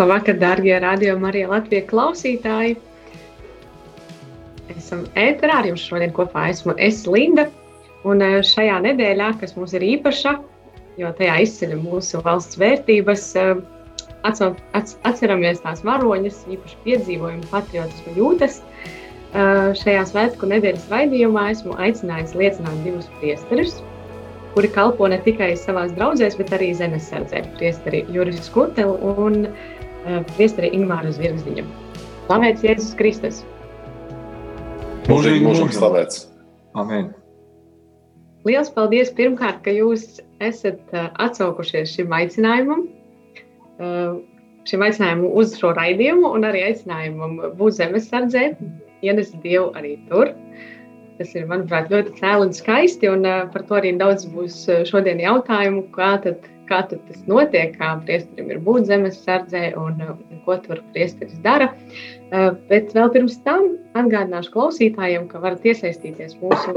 Labvakar, darbie radiokamā arī Latvijas klausītāji. Esam ēterā ar jums šodien kopā. Esmu es Linda. Un eh, šajā nedēļā, kas mums ir īpaša, jo tajā izceļam mūsu valsts vērtības, eh, atceramies tās varoņas, īpaši piedzīvojumu, patriotismu jūtas. Eh, Šajā svētku nedēļas raidījumā esmu aicinājis liecināt divus priesterus, kuri kalpo ne tikai savā draudzēs, bet arī zemesardzē. Priesteri Juris Kurteli un uh, priesteri Ingmāra Zvirgzdiņa. Slavēts Jēzus Kristus! Mūžīgi mūžīgi slavēts. Amen. Lielas paldies pirmkārt, ka jūs esat atsaukušies šim aicinājumam, šim aicinājumam uz šo raidījumu un arī aicinājumam būt zemesardzē, ienest Dievu arī tur. Tas ir, manuprāt, ļoti cēli un skaisti, un par to arī daudz būs šodien jautājumu, kā tad, kā tas notiek, kā priesterim ir būt zemesardzē un uh, ko tur priesteris dara. Uh, Bet vēl pirms tam atgādināšu klausītājiem, ka varat iesaistīties mūsu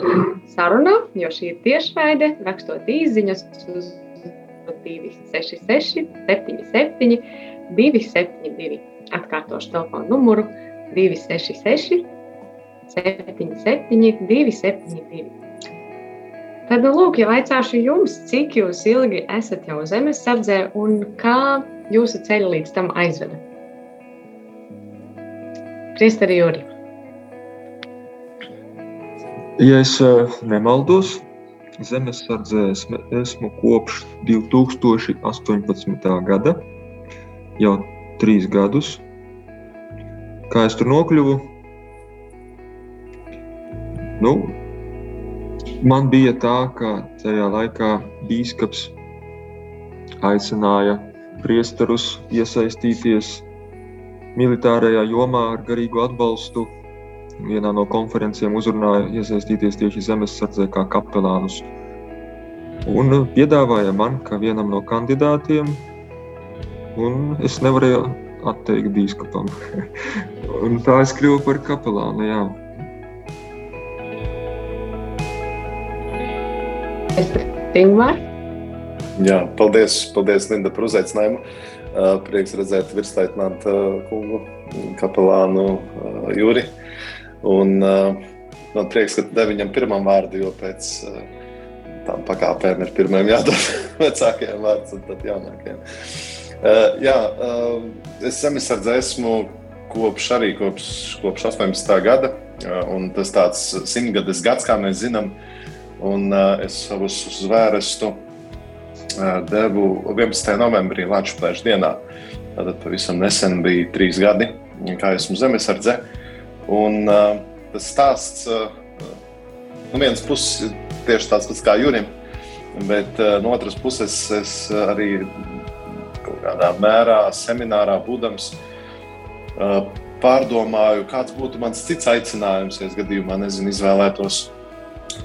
sarunā, jo šī ir tiešraide, rakstot īsiņas uz 266, 77, 272. Atkārtošu telefonu numuru 266, 77, 272. Tad, nu, lūk, jau aicāšu jums, cik jūs ilgi esat jau zemesardzē un kā jūsu ceļi līdz tam aizveda. Priesteri Juri. Ja es eh, nemaldos, zemesardzē esmu, esmu kopš 2018. gada, jau trīs gadus. Kā es tur nokļuvu? Nu, man bija tā, ka tajā laikā bīskaps aicināja priesterus iesaistīties militārajā jomā ar garīgu atbalstu. Vienā no konferencēm uzrunāja iesaistīties tieši zemesardzē kā kapelānus. Un piedāvāja man, kā vienam no kandidātiem, un es nevarēju atteikt bīskapam. un tā es kļuvu par kapelānu. Jā. Ingmār. Jā, paldies, paldies Linda, par uzaicinājumu. Uh, Prieks redzēt virsleitnantu kungu, kapelānu uh, Juri. Un uh, man prieks, ka devu viņam pirmam vārdu, jo pēc uh, tam pakāpēm ir pirmajam jādod vecākajam vārds un tad jaunākajam. Uh, jā, uh, es zemisardze esmu kopš arī kopš, kopš 18. gada, uh, un tas tāds simtgades gads, kā mēs zinām, un uh, es savus zvērestu devu 11. novembrī Latvijas dienā. Tad pavisam nesen bija trīs gadi, kā esmu zemesardze. Un uh, tas stāsts, uh, no vienas puses, tieši tāds pats kā Jurim, bet uh, no otras puses es arī kaut kādā mērā seminārā būdams uh, pārdomāju, kāds būtu mans cits aicinājums, ja es gadījumā nezinu, izvēlētos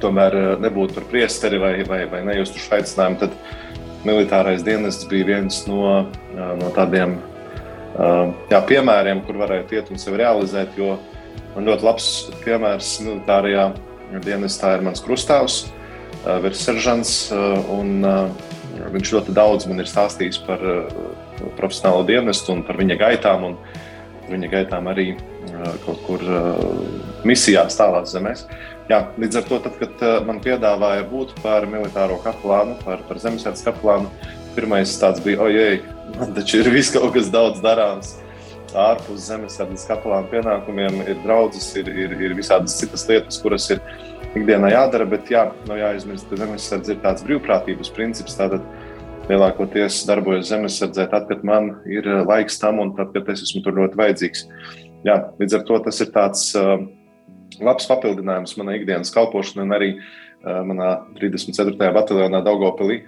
tomēr nebūt par priesteri vai, vai, vai nejustu šo aicinājumu. Tad, militārais dienests bija viens no, no tādiem jā, piemēriem, kur varētu iet un sevi realizēt. Jo man ļoti labs piemērs militārajā dienestā ir mans krustāvs, virsseržants. Viņš ļoti daudz man ir stāstījis par profesionālo dienestu un par viņa gaitām, un viņa gaitām arī kaut kur misijās tālās zemēs. Jā, līdz ar to, tad, kad uh, man piedāvāja būt par militāro kapelānu, par, par zemesardzes kapelānu, pirmais tāds bija, ojej, man taču ir viss kaut kas daudz darāms. Ārpus zemesardzes kapelāna pienākumiem ir draudzes, ir, ir, ir visādas citas lietas, kuras ir ikdienā jādara, bet jā, nav nu, jāizmirst, ka zemesardze ir tāds brīvprātības princips. Tātad lielākoties darbojos zemesardzē tad, kad man ir laiks tam un tad, kad es esmu tur ļoti vajadzīgs. Jā, līdz ar to tas ir tāds uh, labs papildinājums manai ikdienas kalpošanai, un arī uh, manā 34. bataljonā Daugopilī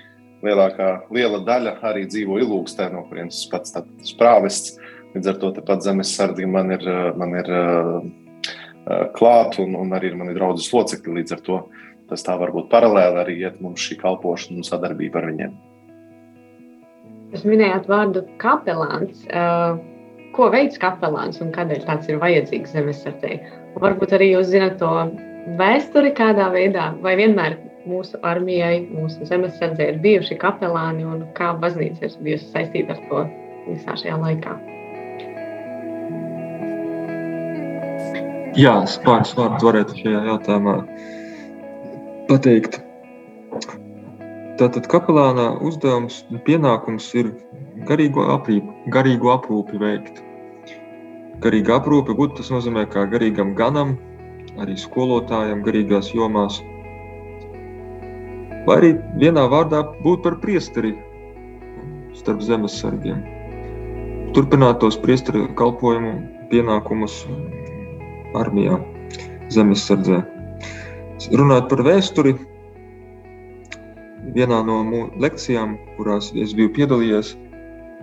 lielākā liela daļa arī dzīvo ilūkstē, no kurienes pats tāds prāvests. Līdz ar to pat zemes sardzi man ir, man ir uh, klāt, un, un arī ir draudzes locekļi. Līdz ar to tas tā varbūt paralēli arī iet mums šī kalpošana un sadarbība ar viņiem. Jūs minējāt vārdu kapelāns. Ko veids kapelāns un kādēļ tāds ir vajadzīgs zemesardzei? Varbūt arī jūs zināt to vēsturi kādā veidā, vai vienmēr mūsu armijai, mūsu zemesardzei ir bijuši kapelāni un kā baznīca ir bijusi saistīta ar to visā šajā laikā. Jā, pāris vārdus varētu šajā jautājumā pateikt. Tātad kapelāna uzdevums un pienākums ir garīgo aprīpi, garīgo aprūpi veikt. Garīga aprūpe būtu tas nozīmē kā garīgam ganam, arī skolotājam garīgās jomās – vai arī vienā vārdā būt par priesteri starp zemesargiem. Turpināt tos priesteri kalpojumu pienākumus armijā, zemesardzē. Runāt par vēsturi, vienā no lekcijām, kurās es biju piedalījies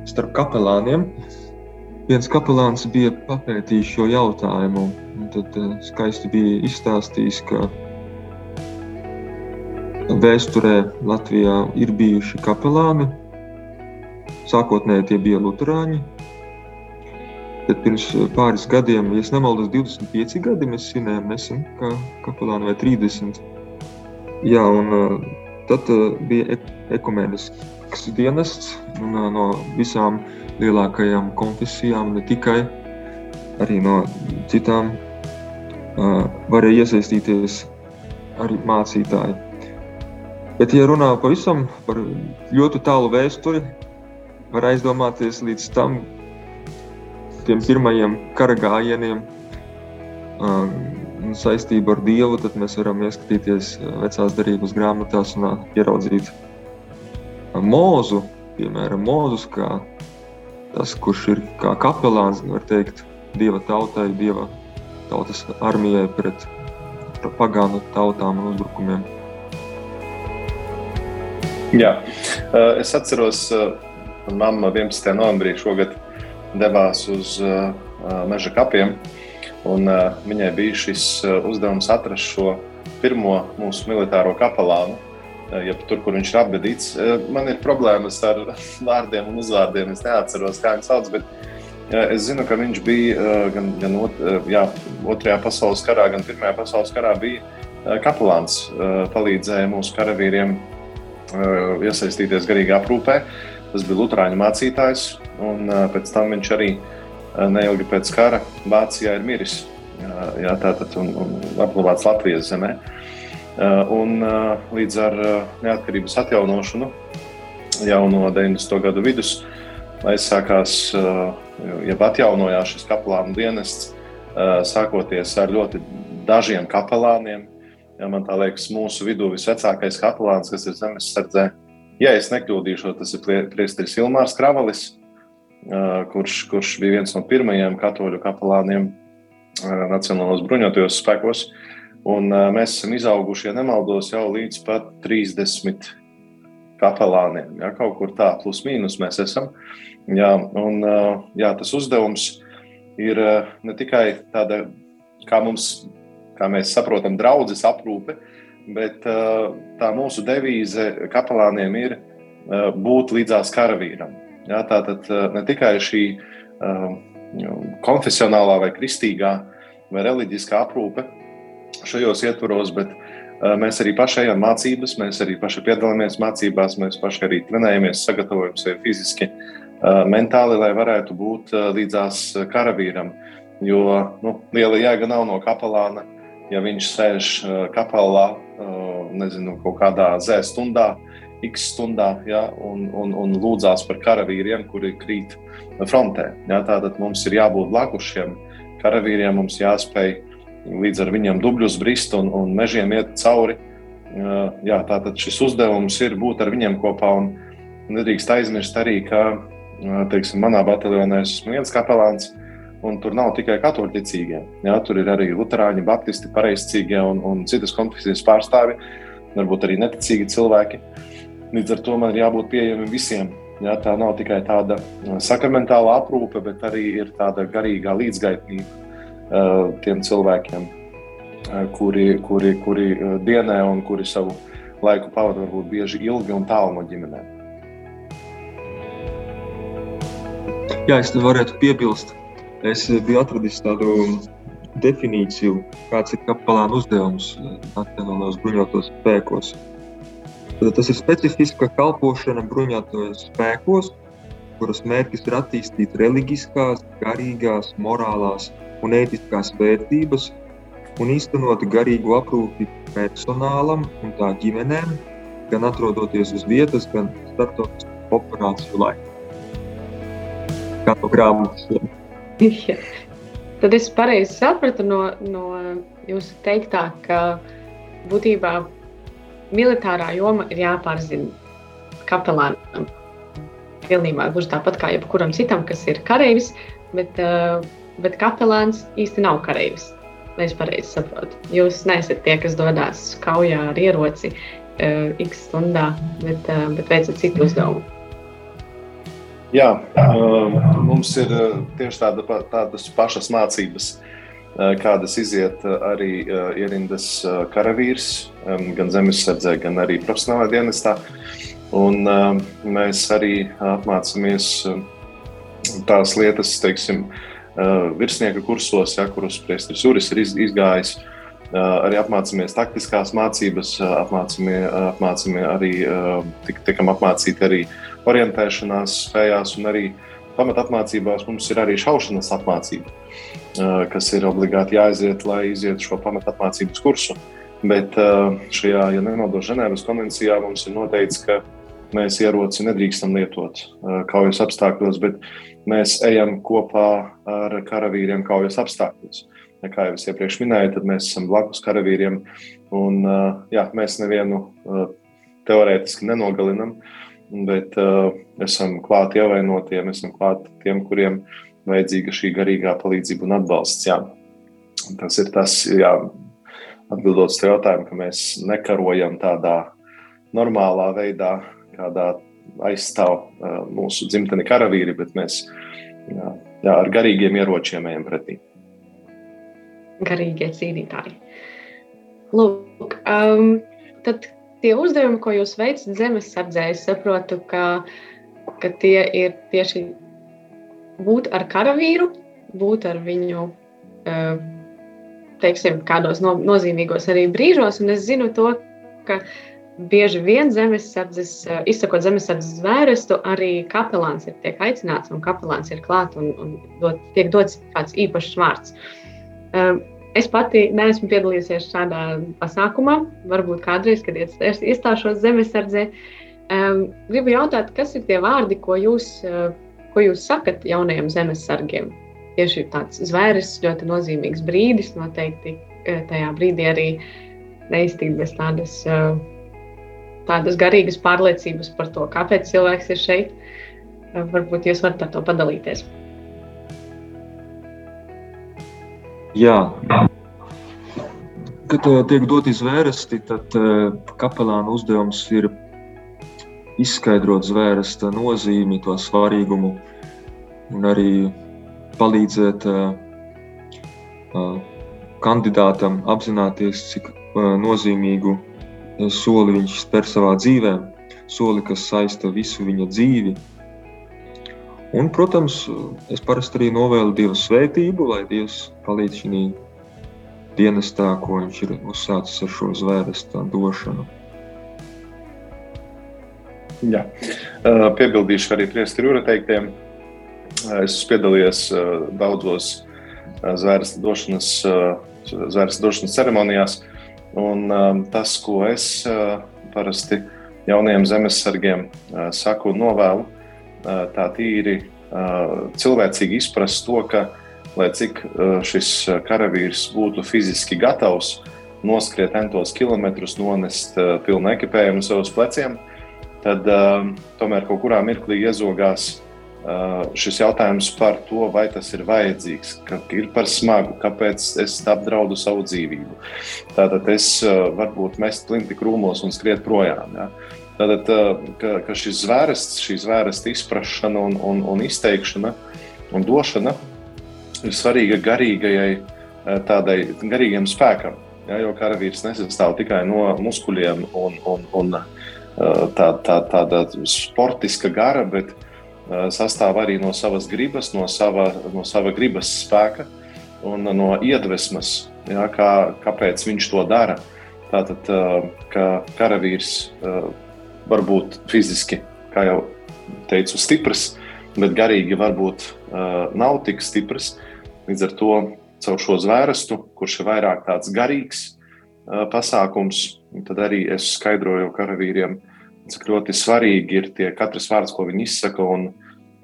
starp kapelāniem, viens kapelāns bija papētījis šo jautājumu. Tad eh, skaisti bija izstāstījis, ka Vēsturē Latvijā ir bijuši kapelāni. Sākotnēji tie bija luterāņi. Tad pirms pāris gadiem, ja nemaldos, 25 gadi mēs svinējām nesen kā kapelāni vai 30. Jā, un uh, tad uh, bija ekumenisks dienests un, uh, no visām lielākajām konfesijām, ne tikai arī no citām, varēja iesaistīties arī mācītāji. Bet, ja runā pavisam par ļoti tālu vēsturi, var aizdomāties līdz tam tiem pirmajiem kara gājieniem un saistību ar Dievu, tad mēs varam ieskatīties vecās darības grāmatās un ieraudzīt mūzu, piemēram, mūzus kā tas, kurš ir kā kapelāns, var teikt, Dieva tautai, Dieva tautas armijai pret pagānu tautām un uzbrukumiem. Jā, es atceros, mamma 11. novembrī šogad devās uz meža kapiem. Viņai bija šis uzdevums atrast šo pirmo mūsu militāro kapelānu, ja tur, kur viņš ir apbedīts. Man ir problēmas ar vārdiem un uzvārdiem. Es neatceros, kā viņu sauc. Bet es zinu, ka viņš bija gan, gan ot, jā, Otrajā pasaules karā, gan Pirmajā pasaules karā bija kapelāns. Palīdzēja mūsu karavīriem Uh, iesaistīties garīgā aprūpē. Tas bija Lutāņu mācītājs, un uh, pēc tam viņš arī uh, neilgi pēc kara Vācijā ir miris. Jā, tātad un, un apglabāts Latvijas zemē. Un, līdz ar neatkarības atjaunošanu jau no 90. gadu vidus aizsākās, jeb atjaunojās šis kapelānu dienests, sākoties ar ļoti dažiem kapelāniem, Ja, man liekas, mūsu vidū visvecākais kapelāns, kas ir zemesardzē, ja es nekļūdīšos, tas ir Priesteris Ilmārs Kravalis, kurš, kurš bija viens no pirmajiem katoļu kapelāniem Nacionālajos bruņotajos spēkos. Un mēs esam izauguši, ja nemaldos, jau līdz pat 30 kapelāniem. Ja, kaut kur tā, plus mīnus mēs esam. Jā, un, jā, tas uzdevums ir ne tikai tāda, kā mums kā mēs saprotam, draudzes aprūpe, bet tā mūsu devīze kapelāniem ir būt līdzās karavīram. Jā, tā tad ne tikai šī konfesionālā vai kristīgā vai reliģiskā aprūpe šajos ietvaros, bet mēs arī paši ejam mācības, mēs arī paši piedalāmies mācībās, mēs paši arī trenējamies, sagatavojam sevi fiziski, mentāli, lai varētu būt līdzās karavīram. Jo nu, liela jēga nav no kapelāna ja viņš sēž kapelā, nezinu, kaut kādā zē stundā, x stundā, ja, un, un, un lūdzās par karavīriem, kuri krīt frontē. Ja, tātad mums ir jābūt blakus šiem karavīriem, mums jāspēj līdz ar viņiem dubļus brist un, un mežiem iet cauri. Jā, tātad šis uzdevums ir būt ar viņiem kopā. Nedrīkst aizmirst arī, ka teiksim, manā bataljonā es esmu viens kapelāns, Un tur nav tikai katoļu ticīgie. Jā, tur ir arī luterāņi, baptisti, pareizcīgie un, un citas konfesijas pārstāvi, varbūt arī neticīgi cilvēki. Līdz ar to man ir jābūt pieejamam visiem. Jā, tā nav tikai tāda sakramentāla aprūpe, bet arī ir tāda garīgā līdzgaitnība tiem cilvēkiem, uh, kuri, kuri, kuri uh, dienē un kuri savu laiku pavadīja varbūt bieži ilgi un tālu no ģimenēm. Jā, es varētu piebilst, Es biju atradis tādu definīciju, kāds ir kapelāna uzdevums Nacionālajos bruņotos spēkos. Tas ir specifiska kalpošana bruņotos spēkos, kuras mērķis ir attīstīt reliģiskās, garīgās, morālās un ētiskās vērtības un īstenot garīgu aprūpi personālam un tā ģimenēm, gan atrodoties uz vietas, gan starptautisku operāciju laikā. Kā no grāmatas. Tad es pareizi sapratu no, no jūsu teiktā, ka būtībā militārā joma ir jāpārzina kapelānam. Pilnībā gluži tāpat kā jebkuram citam, kas ir kareivis, bet, uh, bet kapelāns īsti nav kareivis. Es pareizi saprotu. Jūs neesat tie, kas dodas kaujā ar ieroci uh, x stundā, bet, uh, bet veicat citu uzdevumu. Jā, um, mums ir uh, tieši tāda, tādas pašas mācības, uh, kādas iziet uh, arī ierindas karavīrs, um, gan zemesardzē, gan arī profesionālajā dienestā. Un mēs arī apmācāmies tās lietas, teiksim, virsnieka kursos, ja, kurus Priestris Juris ir izgājis. Arī apmācāmies taktiskās mācības, apmācāmies, apmācāmies arī, tik, tikam apmācīti arī orientēšanās spējās, un arī pamatapmācībās mums ir arī šaušanas apmācība, kas ir obligāti jāaiziet, lai izietu šo pamatapmācības kursu. Bet šajā, ja nemaldos, Ženēvas konvencijā mums ir noteikts, ka mēs ieroci nedrīkstam lietot kaujas apstākļos, bet mēs ejam kopā ar karavīriem kaujas apstākļos. Kā jau es iepriekš minēju, tad mēs esam blakus karavīriem, un jā, mēs nevienu teorētiski nenogalinam, bet esam klāti ievainotiem, esam klāti tiem, kuriem vajadzīga šī garīgā palīdzība un atbalsts. Jā. Tas ir tas, jā, atbildot uz jautājumu, ka mēs nekarojam tādā normālā veidā, kādā aizstāv uh, mūsu dzimteni karavīri, bet mēs jā, jā, ar garīgiem ieročiem ejam pretī. Garīgie cīnītāji. Lūk, um, tad tie uzdevumi, ko jūs veicat zemesardzē, es saprotu, ka, ka tie ir tieši būt ar karavīru, būt ar viņu, eh, teiksim, kādos no, nozīmīgos arī brīžos. Un es zinu to, ka bieži vien zemesardzes, eh, izsakot zemesardzes zvērestu, arī kapelāns ir tiek aicināts un kapelāns ir klāt un, un dot, tiek dots kāds īpašs vārds. Eh, Es pati neesmu piedalījusies šādā pasākumā, varbūt kādreiz, kad iestāšos zemesardzē. Um, gribu jautāt, kas ir tie vārdi, ko jūs, ko jūs sakat jaunajiem zemesargiem? Tieši tāds zvērs, ļoti nozīmīgs brīdis. Noteikti tajā brīdī arī neiztikt bez tādas, uh, tādas garīgas pārliecības par to, kāpēc cilvēks ir šeit. Varbūt jūs varat ar to padalīties. Jā, kad uh, tiek doti zvērsti, tad uh, kapelāna uzdevums ir izskaidrot zvērsta nozīmi, to svarīgumu un arī palīdzēt uh, kandidātam apzināties, cik nozīmīgu soli viņš spēr savā dzīvē, soli, kas saista visu viņa dzīvi. Un, protams, es parasti arī novēlu Dieva svētību, lai Dievs palīdz šī dienestā, ko viņš ir uzsācis ar šo zvērsta došanu. Jā. Piebildīšu arī priesteri Jūra teiktiem. Es esmu piedalījies daudzos zvērsta došanas, zvērsta došanas ceremonijās, un tas, ko es parasti jaunajiem zemesargiem saku un novēlu, tā tīri cilvēcīgi izprast to, ka, lai cik šis karavīrs būtu fiziski gatavs noskriet entos kilometrus, nonest pilnu ekipējumu savus pleciem, tad tomēr kaut kurā mirklī iezogās šis jautājums par to, vai tas ir vajadzīgs, ka ir par smagu, kāpēc es apdraudu savu dzīvību. Tātad es varbūt mest plinti krūmos un skriet projām. Ja? Tātad, ka, ka šis zvērsts, šī zvērsta izpratšana un, un, un izteikšana un došana ir svarīga garīgajai, tādai garīgam spēkam. Ja, jo karavīrs nesastāv tikai no muskuļiem un, un, un tā, tā, tāda sportiska gara, bet sastāv arī no savas gribas, no sava, no sava gribas spēka un no iedvesmas, ja, kā, kāpēc viņš to dara. Tātad, ka karavīrs var būt fiziski, kā jau teicu, stiprs, bet garīgi varbūt nav tik stiprs. Līdz ar to caur šo zvērstu, kurš ir vairāk tāds garīgs pasākums, tad arī es skaidroju karavīriem, cik ļoti svarīgi ir tie katrs vārds, ko viņi izsaka, un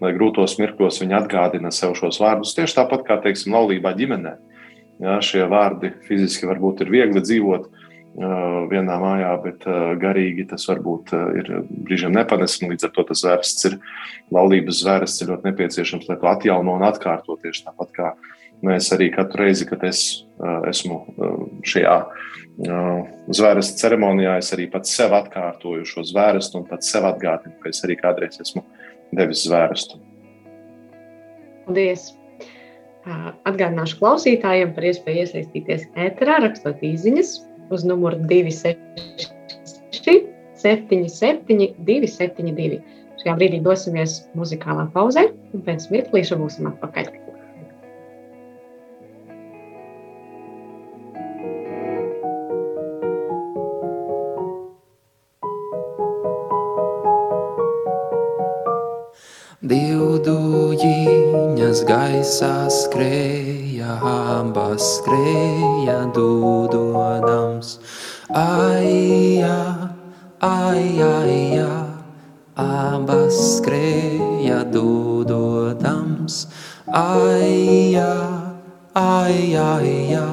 lai grūtos mirkļos viņi atgādina sev šos vārdus. Tieši tāpat kā, teiksim, laulībā ģimenē. Jā, šie vārdi fiziski varbūt ir viegli dzīvot uh, vienā mājā, bet uh, garīgi tas varbūt uh, ir brīžiem nepanesami. Līdz ar to tas zvērsts ir laulības zvērsts, ir ļoti nepieciešams, lai to atjauno un atkārto tieši tāpat kā mēs arī katru reizi, kad es esmu šajā zvērestu ceremonijā, es arī pats sev atkārtoju šo zvērestu un pats sev atgādinu, ka es arī kādreiz esmu devis zvērestu. Paldies! Atgādināšu klausītājiem par iespēju iesaistīties ēterā, rakstot īsiņas uz numuru 266, 77, 272. Šajā brīdī dosimies muzikālā pauzē, un pēc mirklīša būsim atpakaļ. Gaisā skrēja, abas skrēja dūdodams. Aija, aija, aija, abas skrēja dūdodams. Aija, aija, aija,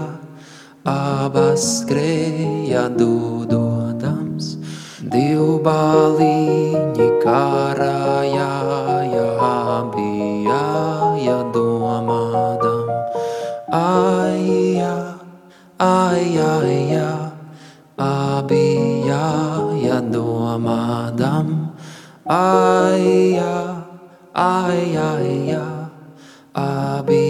abas skrēja dūdodams. Divbalīņi karājā Aija, aija, aija, abi jādomādam. Aija, aija, aija, abi jādomādam.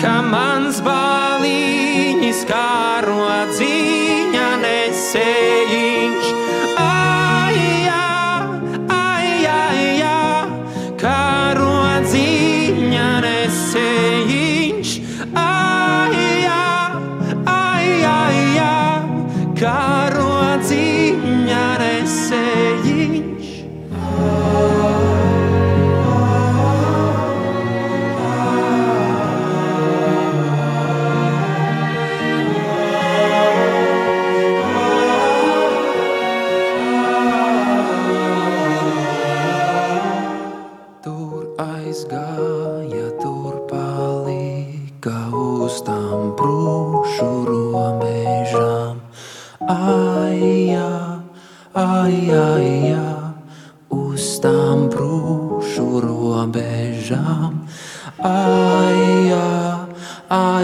Palika mans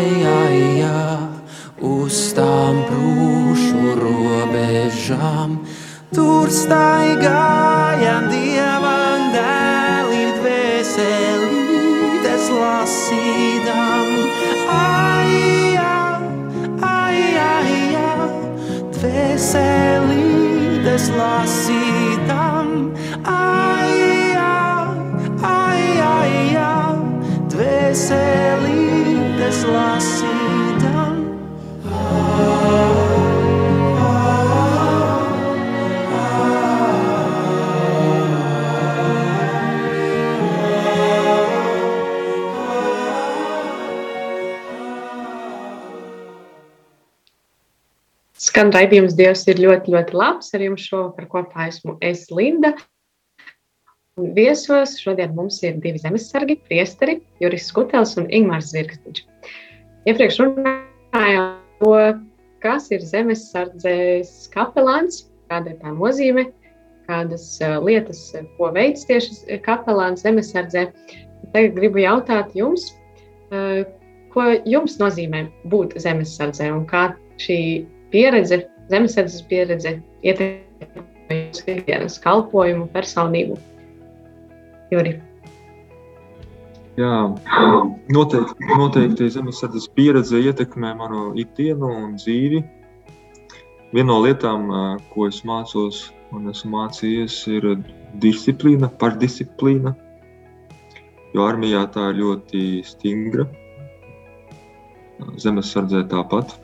jāja uz tām brūšu robežām. Tur staigāja dievam dēlim dvēselītes lasīdam. Aija, aija, aija, dvēselītes lasīdam. Aija, aija, aija, dvēselītes lasīdam ecelītes lasītam. Skan raidījums Dievs ir ļoti, ļoti labs. Ar jums šovakar kopā esmu es, Linda. Un viesos šodien mums ir divi zemesargi, priesteri, Juris Skutels un Ingmārs Zirgstiņš. Iepriekš runājām to, kas ir zemesardzes kapelāns, kāda ir tā nozīme, kādas uh, lietas, ko veids tieši kapelāns zemesardzē. Tagad gribu jautāt jums, uh, ko jums nozīmē būt zemesardzē un kā šī pieredze, zemesardzes pieredze ietekmē jūsu ikdienas kalpojumu, personību. Juri. Jā, noteikti, noteikti zemesardzes pieredze ietekmē manu ikdienu un dzīvi. Viena no lietām, ko es mācos un esmu mācījies, ir disciplīna, pašdisciplīna. Jo armijā tā ir ļoti stingra. Zemesardzē tāpat.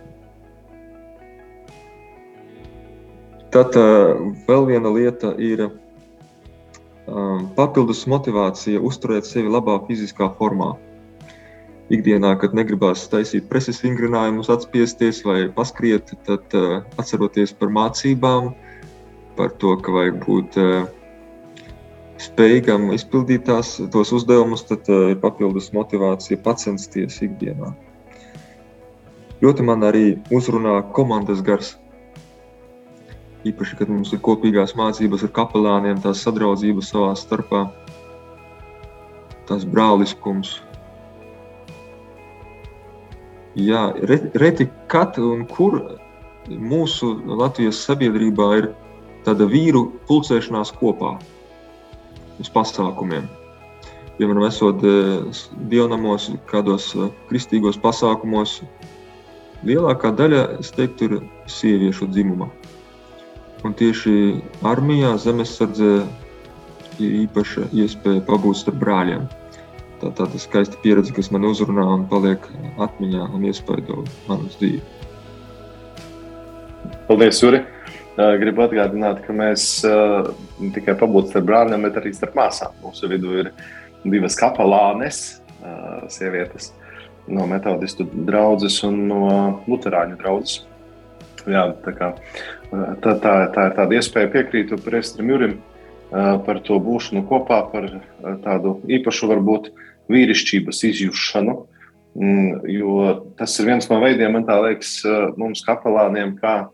Tad vēl viena lieta ir um, papildus motivācija uzturēt sevi labā fiziskā formā. Ikdienā, kad negribās taisīt preses vingrinājumus, atspiesties vai paskriet, tad uh, atceroties par mācībām, par to, ka vajag būt uh, spējīgam izpildīt tās, tos uzdevumus, tad uh, ir papildus motivācija pacensties ikdienā. Ļoti man arī uzrunā komandas gars. Īpaši, kad mums ir kopīgās mācības ar kapelāniem, tās sadraudzības savā starpā, tas brāliskums. Jā, re- reti kad un kur mūsu Latvijas sabiedrībā ir tāda vīru pulcēšanās kopā uz pasākumiem. Piemēram, esot s- dievnamos, kādos eh, kristīgos pasākumos, lielākā daļa, es teiktu, ir sieviešu dzimuma. Un tieši armijā, zemesardzē ir īpaša iespēja pabūt starp brāļiem. Tā ir tāda skaista pieredze, kas man uzrunā un paliek atmiņā un iespaido manu dzīvi. Paldies, Juri! Gribu atgādināt, ka mēs ne tikai pabūsim starp brāļiem, bet arī starp māsām. Mūsu vidū ir divas kapelānes, sievietes no metodistu draugas un no luterāņu draugas. Jā, tā, kā, tā, tā, tā ir tāda iespēja piekrītu Priestram Jurim par to būšanu kopā, par tādu īpašu, varbūt, vīrišķības izjušanu. Mm, Jo tas ir viens no veidiem, man liekas, mums kapelāniem, kā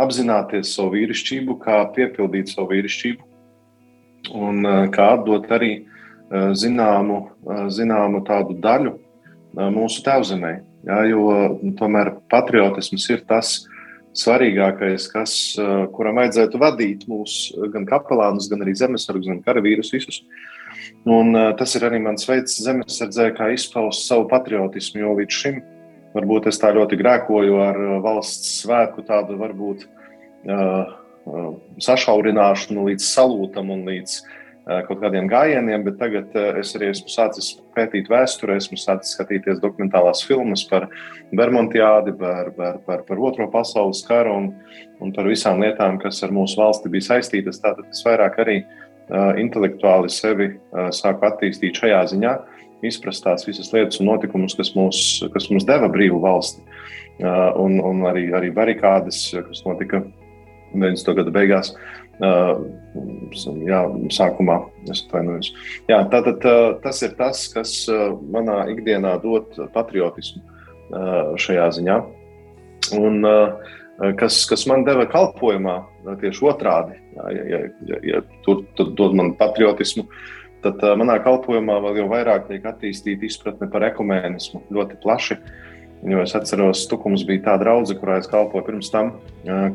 apzināties savu vīrišķību, kā piepildīt savu vīrišķību un kā atdot arī zināmu, zināmu tādu daļu mūsu tēvzemē. Jā, jo uh, tomēr patriotisms ir tas svarīgākais, kas, uh, kuram vajadzētu vadīt mūsu gan kapelānus, gan arī zemesargus, gan karavīrus visus. Un, uh, tas ir arī mans veids zemesardzē, kā izpaust savu patriotismu, jo līdz šim varbūt es tā ļoti grēkoju ar valsts svētku tādu varbūt uh, uh, sašaurināšanu līdz salūtam un līdz uh, kaut kādiem gājieniem, bet tagad uh, es arī esmu sācis pētīt vēsturē, esmu sācis skatīties dokumentālās filmas par Bermontiādi, par, par, par, par Otro pasaules karu un, un par visām lietām, kas ar mūsu valsti bija saistītas. Tātad es vairāk arī uh, intelektuāli sevi uh, sāku attīstīt šajā ziņā, izprast tās visas lietas un notikumus, kas mums, kas mums deva brīvu valsti. Uh, un, un arī, arī barikādes, kas notika 90. gada beigās. Jā, sākumā es atvainojos. Jā, tātad tas ir tas, kas manā ikdienā dod patriotismu šajā ziņā. Un, kas, kas man deva kalpošanā, tieši otrādi, jā, ja, ja, ja, tur, tur dod man patriotismu, tad manā kalpošanā vēl vairāk tiek attīstīta izpratne par ekumēnismu ļoti plaši. Jo es atceros, ka Tukums bija tā draudzene, kurā es kalpoju pirms tam,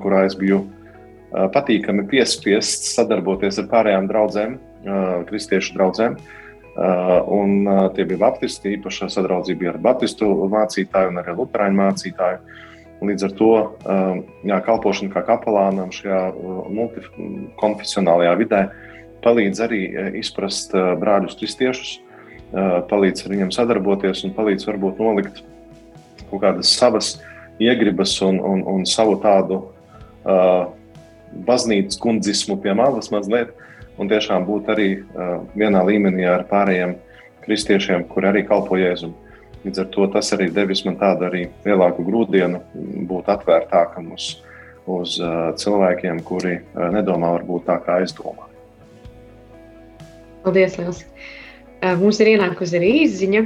kurā es biju uh, patīkami piespiests sadarboties ar pārējām draudzēm, uh, kristiešu draudzēm. Uh, un, tie bija baptisti, īpaši sadraudzība ar baptistu mācītāju un arī luterāņu mācītāju. Līdz ar to jā, kalpošana kā kapelānam šajā multikonfesionālajā vidē palīdz arī izprast brāļus kristiešus palīdz ar viņiem sadarboties un palīdz varbūt nolikt kaut kādas savas iegribas un, un, un savu tādu uh, baznīcas kundzismu pie malas mazliet, un tiešām būt arī uh, vienā līmenī ar pārējiem kristiešiem, kuri arī kalpo Jēzum. Līdz ar to tas arī devis man tādu arī lielāku grūdienu būt atvērtākam uz, uz uh, cilvēkiem, kuri uh, nedomā varbūt tā, kā domāju. Paldies, Lielas! Mums ir ienākusi arī īziņa.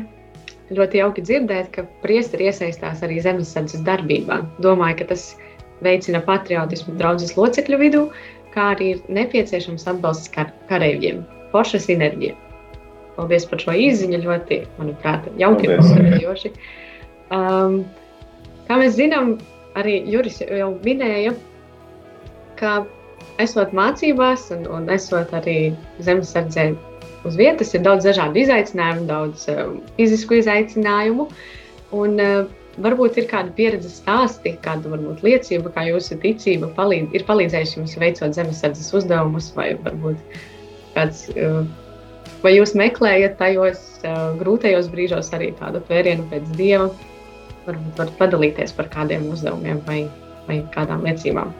Ļoti jauki dzirdēt, ka priesteri iesaistās arī zemesardzes darbībā. Domāju, ka tas veicina patriotismu draudzes locekļu vidū, kā arī ir nepieciešams atbalsts kar kareiviem. Forša sinerģija. Paldies par šo īziņu. Ļoti, manuprāt, jauki un uzsverojoši. Um, kā mēs zinām, arī Juris jau minēja, ka esot mācībās un, un esot arī zemesardzē uz vietas, ir daudz dažādu izaicinājumu, daudz uh, fizisku izaicinājumu. Un, uh, varbūt ir kāda pieredzes stāsti, kāda varbūt liecība, kā jūsu ticība palīdz, ir palīdzējusi jums veicot zemesardzes uzdevumus, vai varbūt kāds, uh, vai jūs meklējat tajos uh, grūtajos brīžos arī tādu vērienu pēc dieva, varbūt varat padalīties par kādiem uzdevumiem vai, vai kādām liecībām.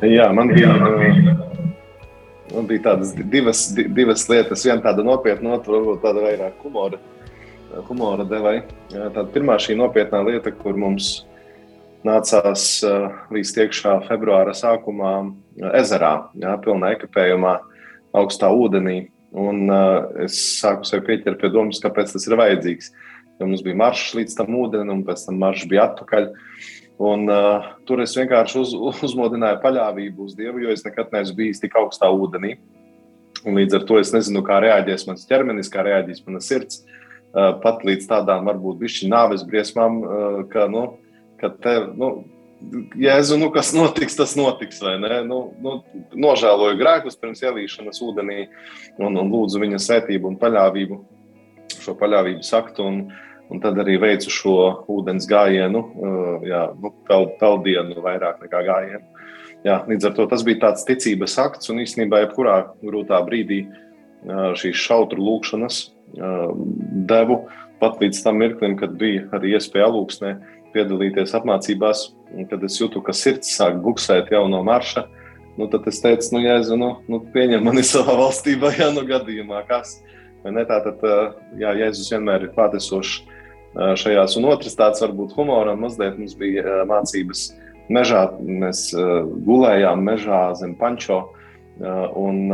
Jā, man bija. Uh Man bija tādas divas, divas lietas. Viena tāda nopietna, otra varbūt tāda vairāk humora, humora devai. Tā pirmā šī nopietnā lieta, kur mums nācās līdz iekšā februāra sākumā ezerā, jā, pilnā ekipējumā, augstā ūdenī. Un es sāku sev pieķert pie domas, kāpēc tas ir vajadzīgs. Jo mums bija maršs līdz tam ūdenim, un pēc tam maršs bija atpakaļ. Un, uh, tur es vienkārši uz, uzmodināju paļāvību uz Dievu, jo es nekad neesmu bijis tik augstā ūdenī. Un līdz ar to es nezinu, kā reaģēs mans ķermenis, kā reaģēs mana sirds. Uh, pat līdz tādām varbūt bišķi nāves briesmām, uh, ka, nu, ka te, nu, Jēzu, nu, kas notiks, tas notiks. Nu, nu, nožēloju grēkus pirms ielīšanas ūdenī un, un lūdzu viņa svētību un paļāvību, šo paļāvības aktu. Un, Un tad arī veicu šo ūdens gājienu, uh, jā, nu, peld, peldienu vairāk nekā gājienu. Jā, līdz ar to tas bija tāds ticības akts, un īstenībā jebkurā grūtā brīdī šīs šautru lūkšanas devu pat līdz tam mirklim, kad bija arī iespēja alūksnē piedalīties apmācībās, un kad es jūtu, ka sirds sāk buksēt jau no marša, nu, tad es teicu, nu, Jēzu, nu, nu pieņem mani savā valstībā, ja nu gadījumā kas. Ne, tā tad, jā, Jēzus vienmēr ir klātesošs šajās. Un otrs tāds varbūt humoram mazliet mums bija mācības mežā. Mēs gulējām mežā zem pančo. Un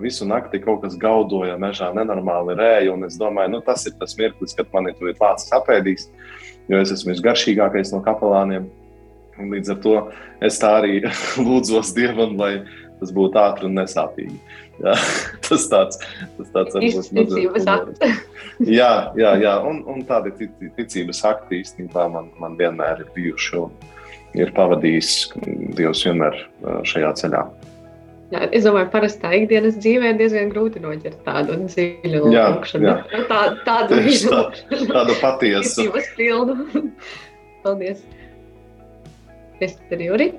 visu nakti kaut kas gaudoja mežā, nenormāli rēja. Es domāju, nu, tas ir tas mirklis, kad man ir lācis apēdīs, jo es esmu visgaršīgākais no kapelāniem. Un līdz ar to es tā arī lūdzos Dievam, lai tas būtu ātri un nesāpīgi. Jā, tas tāds tas tāds ticības akts. jā, jā, jā, un, un tādi ticības akti īstenībā man, man vienmēr ir bijuši un ir pavadījis Dievs vienmēr šajā ceļā. Jā, es domāju, ka parastā ikdienas dzīvē diezgan grūti noķert tādu dziļu lūkšanu. Tā, tādu tā, tādu patiesu. Paldies. Es tev, Juri.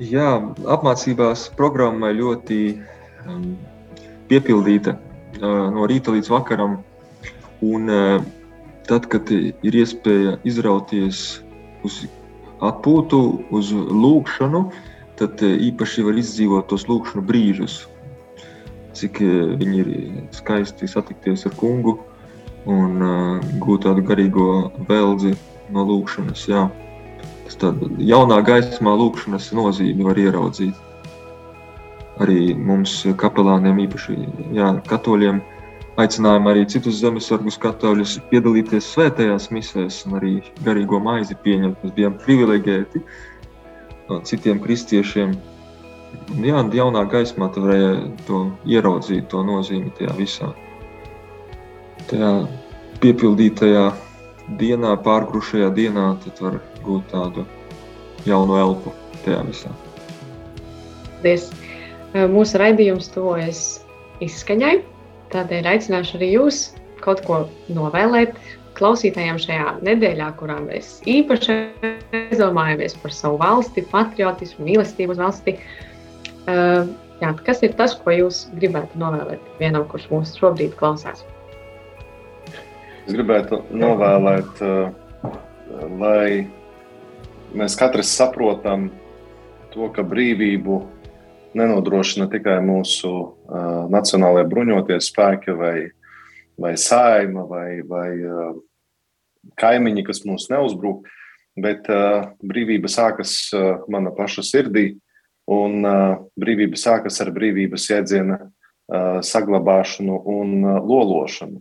Jā, apmācībās programma ļoti um, piepildīta uh, no rīta līdz vakaram. Un, uh, tad, kad ir iespēja izrauties uz atpūtu, uz lūkšanu, tad uh, īpaši var izdzīvot tos lūkšanu brīžus. Cik uh, viņi ir skaisti satikties ar kungu un uh, gūt tādu garīgo veldzi no lūkšanas. Jā tāda jaunā gaismā lūkšanas nozīmi var ieraudzīt. Arī mums, kapelāniem, īpaši jā, katoļiem, aicinājām arī citus zemesargus katoļus piedalīties svētajās misēs un arī garīgo maizi pieņemt. Mēs bijām privileģēti no citiem kristiešiem. Jā, jaunā gaismā tu varēja to ieraudzīt, to nozīmi tajā visā. Tajā piepildītajā dienā, pārgrušajā dienā, tad var gūt tādu jaunu elpu tajā visā. Paldies! Mūsu raidījums tuvojas izskaņai, tādēļ aicināšu arī jūs kaut ko novēlēt klausītājiem šajā nedēļā, kurā mēs īpaši aizdomājamies par savu valsti, patriotismu, mīlestību uz valsti. jā, kas ir tas, ko jūs gribētu novēlēt vienam, kurš mūs šobrīd klausās? Es gribētu novēlēt, uh, lai mēs katrs saprotam to, ka brīvību nenodrošina tikai mūsu uh, nacionālajie bruņotie spēki vai, vai saima vai, vai uh, kaimiņi, kas mums neuzbruk, bet uh, brīvība sākas uh, mana paša sirdī, un uh, brīvība sākas ar brīvības jēdziena saglabāšanu un lološanu.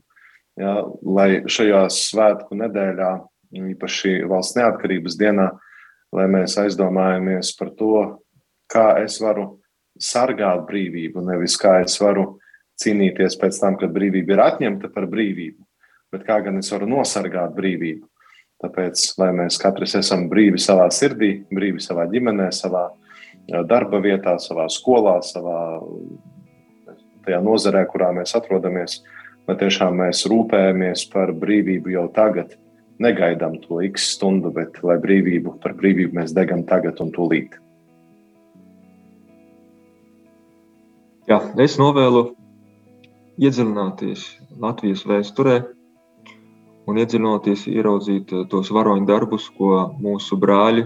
Ja, lai šajā svētku nedēļā, īpaši valsts neatkarības dienā, lai mēs aizdomājamies par to, kā es varu sargāt brīvību, nevis kā es varu cīnīties pēc tam, kad brīvība ir atņemta par brīvību, bet kā gan es varu nosargāt brīvību. Tāpēc, lai mēs katrs esam brīvi savā sirdī, brīvi savā ģimenē, savā darba vietā, savā skolā, savā tajā nozarē, kurā mēs atrodamies, lai tiešām mēs rūpējamies par brīvību jau tagad, negaidām to x stundu, bet lai brīvību par brīvību mēs degam tagad un tūlīt. Jā, es novēlu iedziļināties Latvijas vēsturē un iedziļinoties, ieraudzīt eh, tos varoņu darbus, ko mūsu brāļi,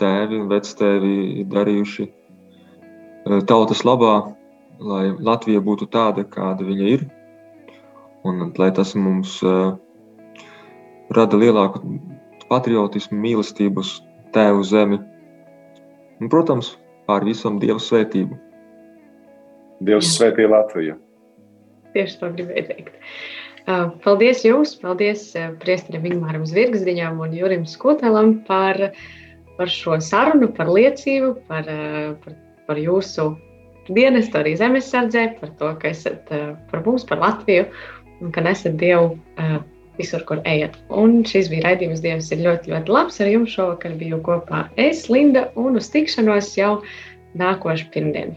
tēvi un vectēvi ir darījuši eh, tautas labā, lai Latvija būtu tāda, kāda viņa ir, un lai tas mums uh, rada lielāku patriotismu, mīlestību uz tēvu zemi un, protams, pār visam Dieva svētību. Dievs svētī Latviju! Tieši to gribēju teikt. Paldies jums, paldies Priesterim Ingūram Zvirgzdiņam un Jurim Skutelam par, par šo sarunu, par liecību, par, par, par jūsu dienestu arī zemesardzē, par to, ka esat par mums, par Latviju un ka nesat Dievu visur, kur ejat. Un šis bija raidījums Dievs ir ļoti, ļoti labs. Ar jums šovakar biju kopā es, Linda, un uz tikšanos jau nākošu pirmdienu.